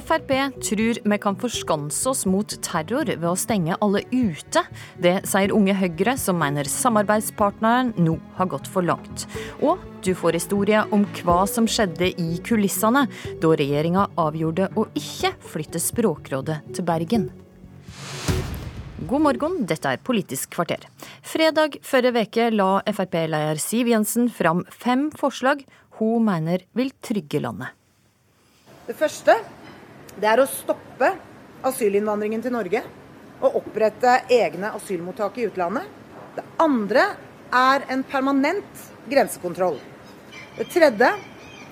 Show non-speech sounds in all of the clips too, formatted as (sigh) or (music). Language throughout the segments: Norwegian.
Frp tror vi kan forskanse oss mot terror ved å stenge alle ute. Det sier Unge Høyre, som mener samarbeidspartneren nå har gått for langt. Og du får historie om hva som skjedde i kulissene da regjeringa avgjorde å ikke flytte Språkrådet til Bergen. God morgen, dette er Politisk kvarter. Fredag forrige uke la Frp-leder Siv Jensen fram fem forslag hun mener vil trygge landet. Det første det er å stoppe asylinnvandringen til Norge og opprette egne asylmottak i utlandet. Det andre er en permanent grensekontroll. Det tredje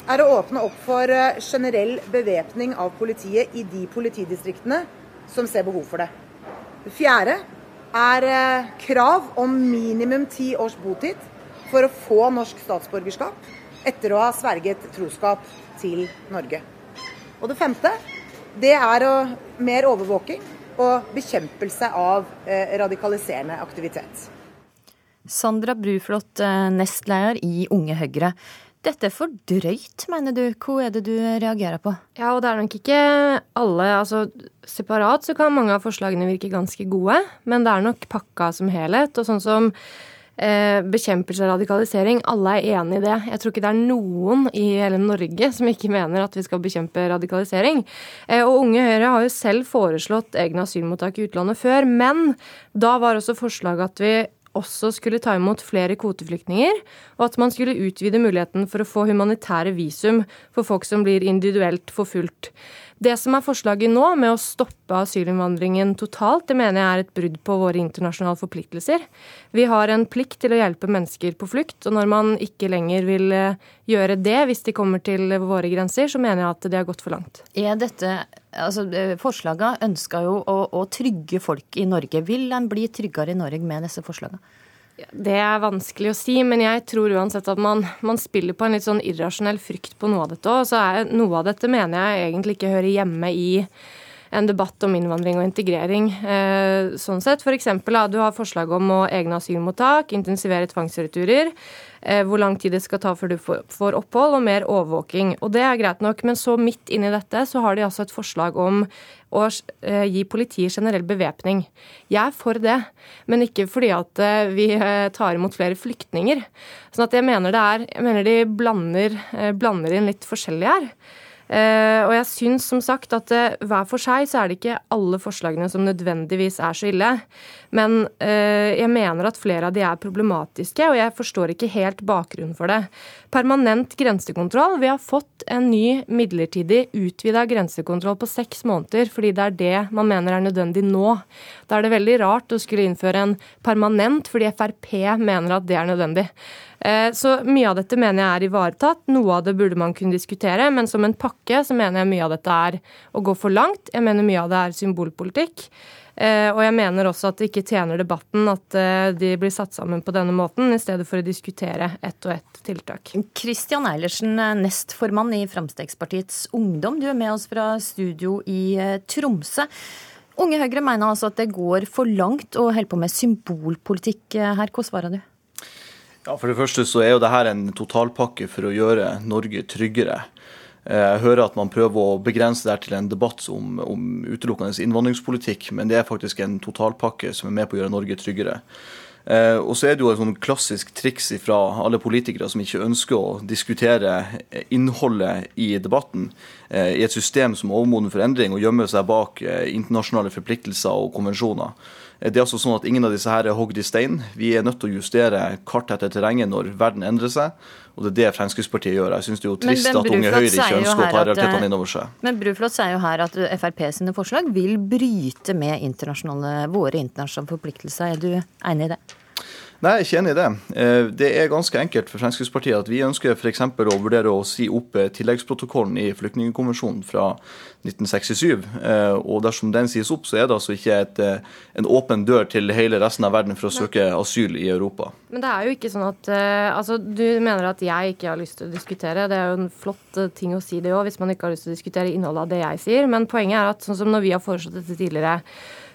er å åpne opp for eh, generell bevæpning av politiet i de politidistriktene som ser behov for det. Det fjerde er eh, krav om minimum ti års botid for å få norsk statsborgerskap etter å ha sverget troskap til Norge. Og det femte det er å, mer overvåking og bekjempelse av eh, radikaliserende aktivitet. Sandra Bruflot, eh, nestleder i Unge Høyre. Dette er for drøyt, mener du. Hva er det du reagerer på? Ja, og det er nok ikke alle. Altså, separat så kan mange av forslagene virke ganske gode, men det er nok pakka som helhet. Og sånn som bekjempelse av radikalisering. Alle er enig i det. Jeg tror ikke det er noen i hele Norge som ikke mener at vi skal bekjempe radikalisering. Eh, og Unge Høyre har jo selv foreslått egne asylmottak i utlandet før, men da var også forslaget at vi også skulle ta imot flere kvoteflyktninger, og at man skulle utvide muligheten for å få humanitære visum for folk som blir individuelt forfulgt. Det som er forslaget nå, med å stoppe asylinnvandringen totalt, det mener jeg er et brudd på våre internasjonale forpliktelser. Vi har en plikt til å hjelpe mennesker på flukt, og når man ikke lenger vil eh, gjøre det hvis de kommer til våre grenser, så mener jeg at det har gått for langt. Er dette, altså eh, Forslagene ønsker jo å, å trygge folk i Norge. Vil en bli tryggere i Norge med disse forslagene? Det er vanskelig å si, men jeg tror uansett at man, man spiller på en litt sånn irrasjonell frykt på noe av dette òg. Så er, noe av dette mener jeg egentlig ikke hører hjemme i en debatt om innvandring og integrering. Eh, sånn sett, eksempel, Du har forslag om å egne asylmottak, intensivere tvangsreturer. Eh, hvor lang tid det skal ta før du får opphold, og mer overvåking. Og Det er greit nok, men så midt inni dette så har de altså et forslag om å eh, gi politiet generell bevæpning. Jeg er for det, men ikke fordi at vi tar imot flere flyktninger. Sånn at jeg mener, det er, jeg mener de blander, blander inn litt forskjellig her. Uh, og jeg syns som sagt at uh, hver for seg så er det ikke alle forslagene som nødvendigvis er så ille. Men uh, jeg mener at flere av de er problematiske, og jeg forstår ikke helt bakgrunnen for det. Permanent grensekontroll. Vi har fått en ny midlertidig utvida grensekontroll på seks måneder, fordi det er det man mener er nødvendig nå. Da er det veldig rart å skulle innføre en permanent fordi Frp mener at det er nødvendig. Eh, så mye av dette mener jeg er ivaretatt. Noe av det burde man kunne diskutere, men som en pakke så mener jeg mye av dette er å gå for langt. Jeg mener mye av det er symbolpolitikk. Eh, og jeg mener også at det ikke tjener debatten at eh, de blir satt sammen på denne måten, i stedet for å diskutere ett og ett tiltak. Kristian Eilertsen, nestformann i Fremskrittspartiets Ungdom. Du er med oss fra studio i Tromsø. Unge Høyre mener altså at det går for langt å holde på med symbolpolitikk her. Hva svarer du? Ja, For det første så er jo dette en totalpakke for å gjøre Norge tryggere. Eh, jeg hører at man prøver å begrense det til en debatt om, om utelukkende innvandringspolitikk, men det er faktisk en totalpakke som er med på å gjøre Norge tryggere. Eh, og så er det jo et sånn klassisk triks fra alle politikere som ikke ønsker å diskutere innholdet i debatten, eh, i et system som er overmoden for endring, og gjemmer seg bak internasjonale forpliktelser og konvensjoner. Det er altså sånn at Ingen av disse her er hogd i stein. Vi er nødt til å justere kart etter terrenget når verden endrer seg. Og det er det Fremskrittspartiet gjør. Jeg syns det er jo trist at Unge Høyre ikke ønsker å ta realitetene inn over seg. Men Bruflot sier jo her at Frp sine forslag vil bryte med internasjonale, våre internasjonale forpliktelser. Er du enig i det? Nei, jeg er ikke enig i det. Eh, det er ganske enkelt for Fremskrittspartiet at vi ønsker f.eks. å vurdere å si opp eh, tilleggsprotokollen i flyktningkonvensjonen fra 1967. Eh, og dersom den sies opp, så er det altså ikke et, en åpen dør til hele resten av verden for å søke asyl i Europa. Men det er jo ikke sånn at altså, Du mener at jeg ikke har lyst til å diskutere. Det er jo en flott ting å si det òg, hvis man ikke har lyst til å diskutere innholdet av det jeg sier. Men poenget er at sånn som når vi har foreslått dette tidligere,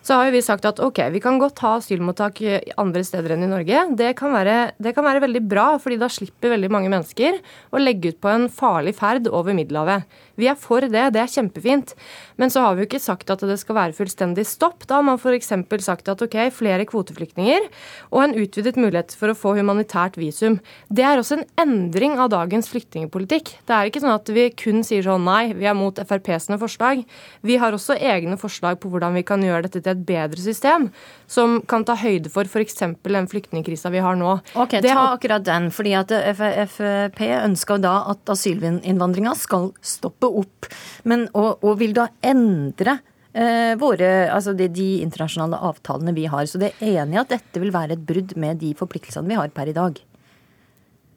så har jo vi sagt at ok, vi kan godt ha asylmottak andre steder enn i Norge. Det kan, være, det kan være veldig bra, fordi da slipper veldig mange mennesker å legge ut på en farlig ferd over Middelhavet. Vi er for det, det er kjempefint. Men så har vi jo ikke sagt at det skal være fullstendig stopp. Da har man f.eks. sagt at ok, flere kvoteflyktninger og en utvidet mulighet for å få humanitært visum. Det er også en endring av dagens flyktningpolitikk. Det er ikke sånn at vi kun sier sånn nei, vi er mot Frp sine forslag. Vi har også egne forslag på hvordan vi kan gjøre dette til et bedre system, som kan ta høyde for f.eks. den flyktningkrisa vi har nå. Ok, Ta akkurat den. fordi at Frp ønska da at asylinnvandringa skal stoppe opp. Men, og, og vil da endre eh, våre, altså de, de, internasjonale avtalene vi har. Så det er enig at dette vil være et brudd med de forpliktelsene vi har per i dag.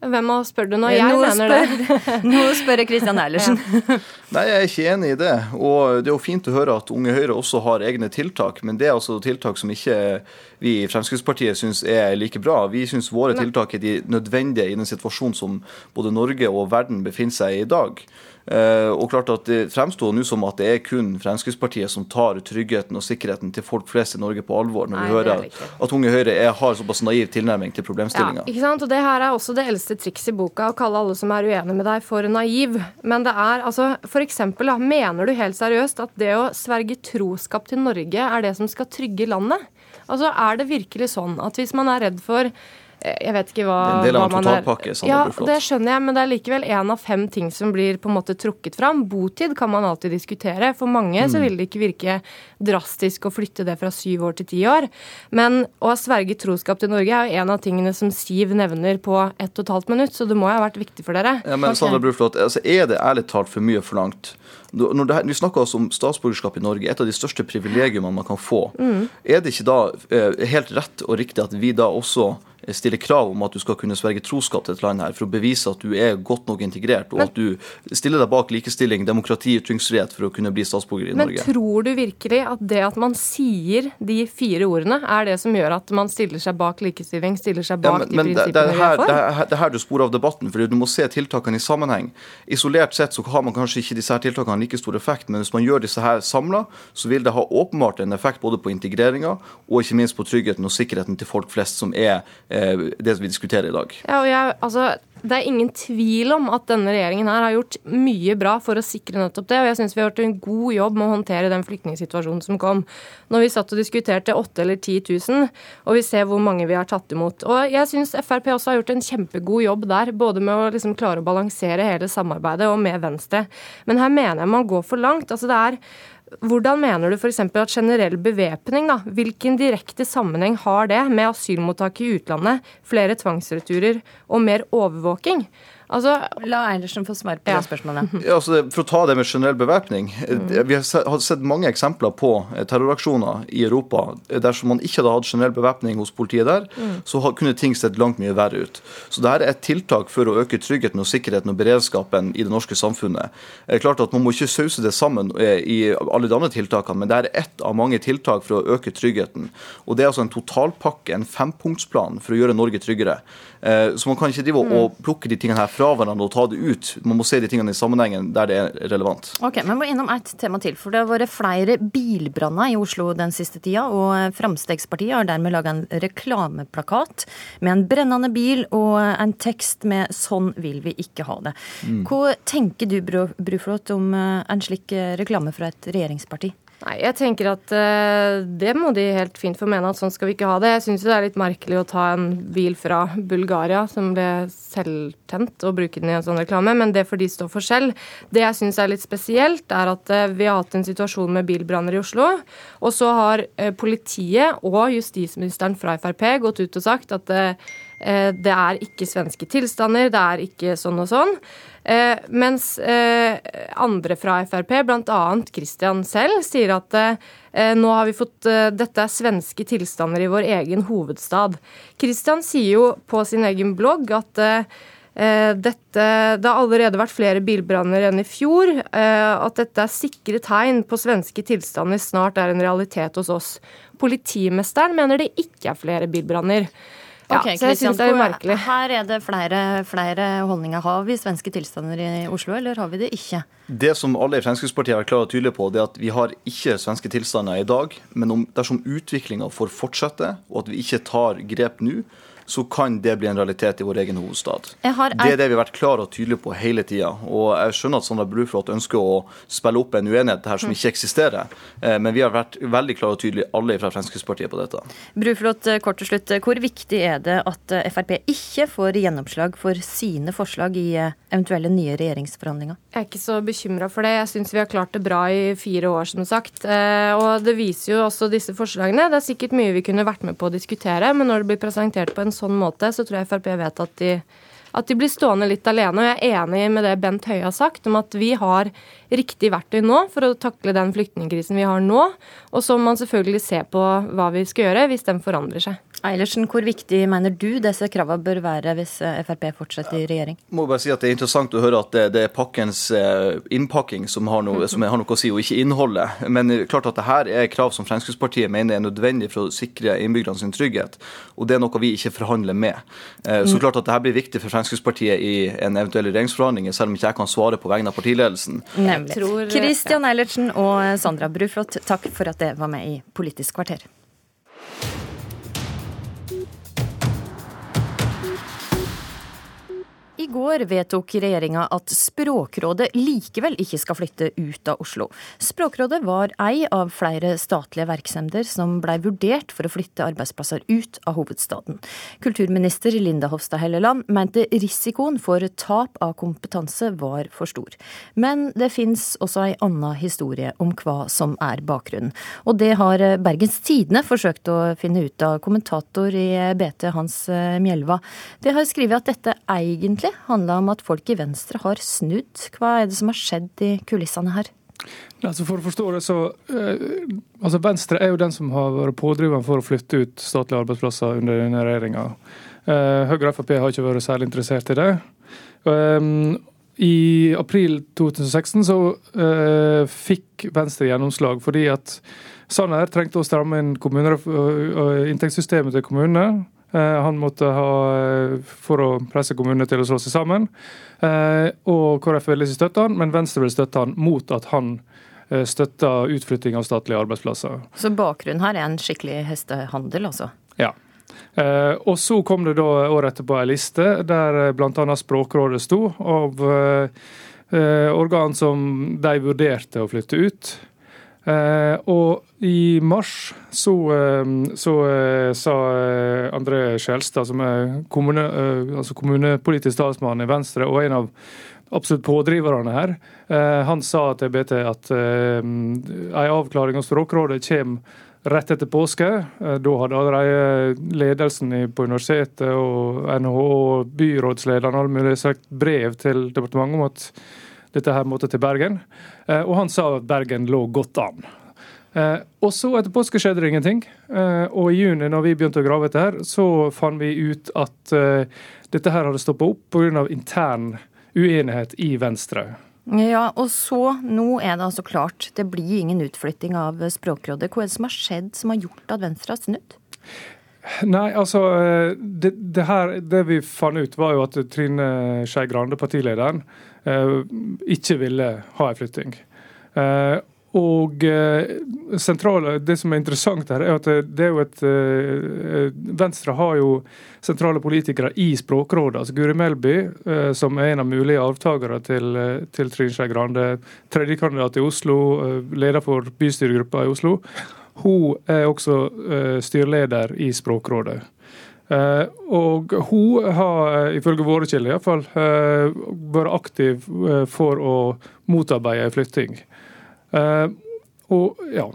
Hvem av spør du nå? Jeg nå mener spør, (laughs) det. nå spør jeg Kristian Eilertsen. (laughs) Ja. Nei, jeg er ikke enig i det. Og det er jo fint å høre at Unge Høyre også har egne tiltak, men det er altså tiltak som ikke vi i Fremskrittspartiet syns er like bra. Vi syns våre tiltak er de nødvendige i den situasjonen som både Norge og verden befinner seg i i dag. Eh, og klart at Det fremstår nå som at det er kun Fremskrittspartiet som tar tryggheten og sikkerheten til folk flest i Norge på alvor, når Nei, vi hører at Unge Høyre er, har såpass naiv tilnærming til problemstillinga. Ja, ikke sant? Og Det her er også det eldste trikset i boka, å kalle alle som er uenige med deg, for naiv. Men det er altså, eksempel, mener du helt seriøst at det å sverge troskap til Norge er det som skal trygge landet? Altså, Er det virkelig sånn at hvis man er redd for jeg vet ikke hva, en del av en totalpakke. Sånn ja, det skjønner jeg, men det er likevel én av fem ting som blir på en måte trukket fram. Botid kan man alltid diskutere. For mange mm. så vil det ikke virke drastisk å flytte det fra syv år til ti år. Men å ha sverget troskap til Norge er jo en av tingene som Siv nevner på ett og et halvt minutt, så det må jo ha vært viktig for dere. Ja, men okay. Sandra Bruflot, altså, Er det ærlig talt for mye forlangt? Når det, vi snakker altså om statsborgerskap i Norge, et av de største privilegiene man kan få. Mm. Er det ikke da eh, helt rett og riktig at vi da også stiller krav om at du skal kunne sverge troskap til et land her for å bevise at du er godt nok integrert, og men, at du stiller deg bak likestilling, demokrati, ytringsfrihet for å kunne bli statsborger i men Norge. Men tror du virkelig at det at man sier de fire ordene, er det som gjør at man stiller seg bak likestilling, stiller seg bak ja, men, de prinsippene det, det, vi er for? Det er, er her du sporer av debatten, for du må se tiltakene i sammenheng. Isolert sett så har man kanskje ikke disse tiltakene like stor effekt, men hvis man gjør disse her samla, så vil det ha åpenbart en effekt både på integreringa og ikke minst på tryggheten og sikkerheten til folk flest, som er eh, det vi diskuterer i dag. Ja, og jeg, altså, det er ingen tvil om at denne regjeringen her har gjort mye bra for å sikre nettopp det. Og jeg syns vi har gjort en god jobb med å håndtere den flyktningsituasjonen som kom. Når vi satt og diskuterte 8 eller 10 000, og vi ser hvor mange vi har tatt imot. Og jeg syns Frp også har gjort en kjempegod jobb der, både med å liksom klare å balansere hele samarbeidet og med Venstre. Men her mener jeg man går for langt. Altså det er hvordan mener du f.eks. at generell bevæpning, hvilken direkte sammenheng har det med asylmottak i utlandet, flere tvangsreturer og mer overvåking? Altså, La Eilertsen få svar på ja. det spørsmålet. Ja, altså, for å ta det med generell bevæpning. Mm. Vi har sett mange eksempler på eh, terroraksjoner i Europa. Dersom man ikke hadde hatt generell bevæpning hos politiet der, mm. så kunne ting sett langt mye verre ut. Så dette er et tiltak for å øke tryggheten og sikkerheten og beredskapen i det norske samfunnet. Det er klart at Man må ikke sause det sammen eh, i alle de andre tiltakene, men det er ett av mange tiltak for å øke tryggheten. Og Det er altså en totalpakke, en fempunktsplan for å gjøre Norge tryggere. Så man kan ikke drive og mm. plukke de tingene her fra hverandre og ta det ut. Man må se de tingene i sammenhengen der det er relevant. Ok, men må innom et tema til. For det har vært flere bilbranner i Oslo den siste tida. Og Fremskrittspartiet har dermed laga en reklameplakat med en brennende bil og en tekst med 'Sånn vil vi ikke ha det'. Mm. Hva tenker du, Bruflot, om eh, en slik reklame fra et regjeringsparti? Nei, jeg tenker at uh, det må de helt fint få mene at sånn skal vi ikke ha det. Jeg syns det er litt merkelig å ta en bil fra Bulgaria som ble selvtent, og bruke den i en sånn reklame, men det får de stå for selv. Det jeg syns er litt spesielt, er at uh, vi har hatt en situasjon med bilbranner i Oslo, og så har uh, politiet og justisministeren fra Frp gått ut og sagt at det er ikke svenske tilstander, det er ikke sånn og sånn. Eh, mens eh, andre fra Frp, bl.a. Christian selv, sier at eh, nå har vi fått Dette er svenske tilstander i vår egen hovedstad. Christian sier jo på sin egen blogg at dette, det har allerede vært flere bilbranner enn i fjor. At dette er sikre tegn på svenske tilstander snart er en realitet hos oss. Politimesteren mener det ikke er flere bilbranner. Ja, Ok, så jeg synes det er merkelig. Her er det flere, flere holdninger. Har vi svenske tilstander i Oslo, eller har vi det ikke? Det som alle i Fremskrittspartiet har klart og tydelig på, det er at vi har ikke svenske tilstander i dag. Men om, dersom utviklinga får fortsette, og at vi ikke tar grep nå, så kan det bli en realitet i vår egen hovedstad. Har Det er det vi har vært klare og tydelige på hele tida. Og jeg skjønner at Sandra Bruflot ønsker å spille opp en uenighet her som ikke eksisterer. Eh, Men vi har vært veldig klare og tydelige, alle fra Fremskrittspartiet, på dette. Bruflot, eh, kort til slutt. Hvor viktig er det at eh, Frp ikke får gjennomslag for sine forslag i eh, eventuelle nye regjeringsforhandlinger? Jeg er ikke så bekymra for det. Jeg syns vi har klart det bra i fire år, som sagt. Eh, Og det viser jo også disse forslagene. Det er sikkert mye vi kunne vært med på å diskutere, men når det blir presentert på en sånn måte, så tror jeg Frp vet at de at de blir stående litt alene. Og jeg er enig med det Bent Høie har sagt, om at vi har riktig verktøy nå for å takle den flyktningkrisen vi har nå. Og så må man selvfølgelig se på hva vi skal gjøre hvis den forandrer seg. Eilertsen, hvor viktig mener du disse kravene bør være hvis eh, Frp fortsetter i regjering? Jeg må bare si at Det er interessant å høre at det, det er pakkens eh, innpakking som har, noe, som har noe å si, og ikke innholdet. Men klart at det her er krav som Fremskrittspartiet mener er nødvendig for å sikre innbyggerne sin trygghet. Og det er noe vi ikke forhandler med. Eh, Så klart at det her blir viktig for Fremskrittspartiet i en eventuell regjeringsforhandling, selv om ikke jeg kan svare på vegne av partiledelsen. Nemlig. Kristian Eilertsen og Sandra Bruflot, takk for at dere var med i Politisk kvarter. I går vedtok regjeringa at Språkrådet likevel ikke skal flytte ut av Oslo. Språkrådet var ei av flere statlige virksomheter som blei vurdert for å flytte arbeidsplasser ut av hovedstaden. Kulturminister Linda Hofstad Helleland mente risikoen for tap av kompetanse var for stor. Men det fins også ei anna historie om hva som er bakgrunnen. Og det har Bergens Tidende forsøkt å finne ut av kommentator i BT Hans Mjelva. Det har skrevet at dette egentlig handla om at folk i Venstre har snudd. Hva er det som har skjedd i kulissene her? Altså For å forstå det, så eh, altså Venstre er jo den som har vært pådriveren for å flytte ut statlige arbeidsplasser under denne regjeringa. Eh, Høyre og Frp har ikke vært særlig interessert i det. Um, I april 2016 så eh, fikk Venstre gjennomslag fordi at Sanner trengte å stramme inn inntektssystemet til kommunene. Eh, Han måtte ha eh, for å presse kommunene til å slå seg sammen. Eh, Og KrF ville ikke støtte han, men Venstre ville støtte han mot at han støtta utflytting av statlige arbeidsplasser. Så bakgrunnen her er en skikkelig hestehandel, altså? Ja. Eh, og så kom det da året etterpå ei liste der bl.a. Språkrådet sto, av eh, eh, organ som de vurderte å flytte ut. Eh, og i mars så, eh, så eh, sa André Skjelstad, som er kommune, altså kommunepolitisk talsmann i Venstre, og en av absolutt pådriverne her, eh, han sa til BT at eh, en avklaring av Språkrådet kommer rett etter påske. Eh, Da hadde allerede ledelsen på universitetet og NHO og byrådslederen alle mulige sagt brev til departementet om at dette her måtte til Bergen. Eh, Og han sa at Bergen lå godt an. Eh, og så etter påske skjedde det ingenting. Eh, og i juni, når vi begynte å grave etter her, så fant vi ut at dette her hadde stoppa opp pga. intern uenighet i Venstre. Ja, og så, nå er det altså klart, det blir ingen utflytting av Språkrådet. Hva er det som har skjedd som har gjort at Venstre har snudd? Nei, altså eh, det, det, her, det vi fant ut, var jo at Trine Skei Grande, partilederen, eh, ikke ville ha en flytting. Eh, og sentrale, Det som er interessant her, er at det, er jo et Venstre har jo sentrale politikere i Språkrådet. altså Guri Melby, som er en av mulige avtakere til, til Trine Skei Grande. Tredjekandidat i Oslo, leder for bystyregruppa i Oslo. Hun er også eh, styreleder i Språkrådet. Eh, og hun har, eh, ifølge våre kilder iallfall, uh, vært aktiv for å motarbeide flytting. Og ja.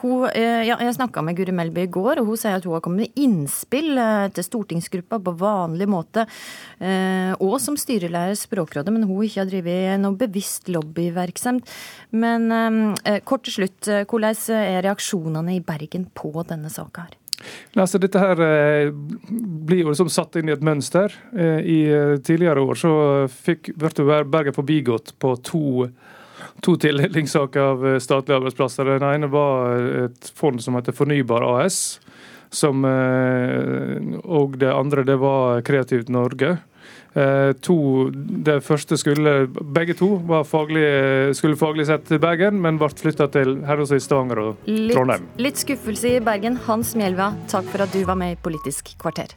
Hun, eh, ja, jeg snakka med Guri Melby i går, og hun sier at hun har kommet med innspill eh, til stortingsgruppa på vanlig måte, eh, og som styrelærer Språkrådet, men hun ikke har drevet noe bevisst lobbyvirksomhet. Men kort til slutt, hvordan er reaksjonene i Bergen på denne saka her? Altså, dette her eh, blir jo liksom satt inn i et mønster. Eh, I tidligere år så fikk ble Bergen forbigått på to to tildelingssaker av statlige arbeidsplasser. Den ene var et fond som heter Fornybar AS. Som, og det andre det var Kreativt Norge. To, det første skulle, Begge to faglig, skulle faglig sett til Bergen, men ble flytta til henholdsvis Stavanger og Trondheim. Litt, litt skuffelse i Bergen. Hans Mjelva, takk for at du var med i Politisk kvarter.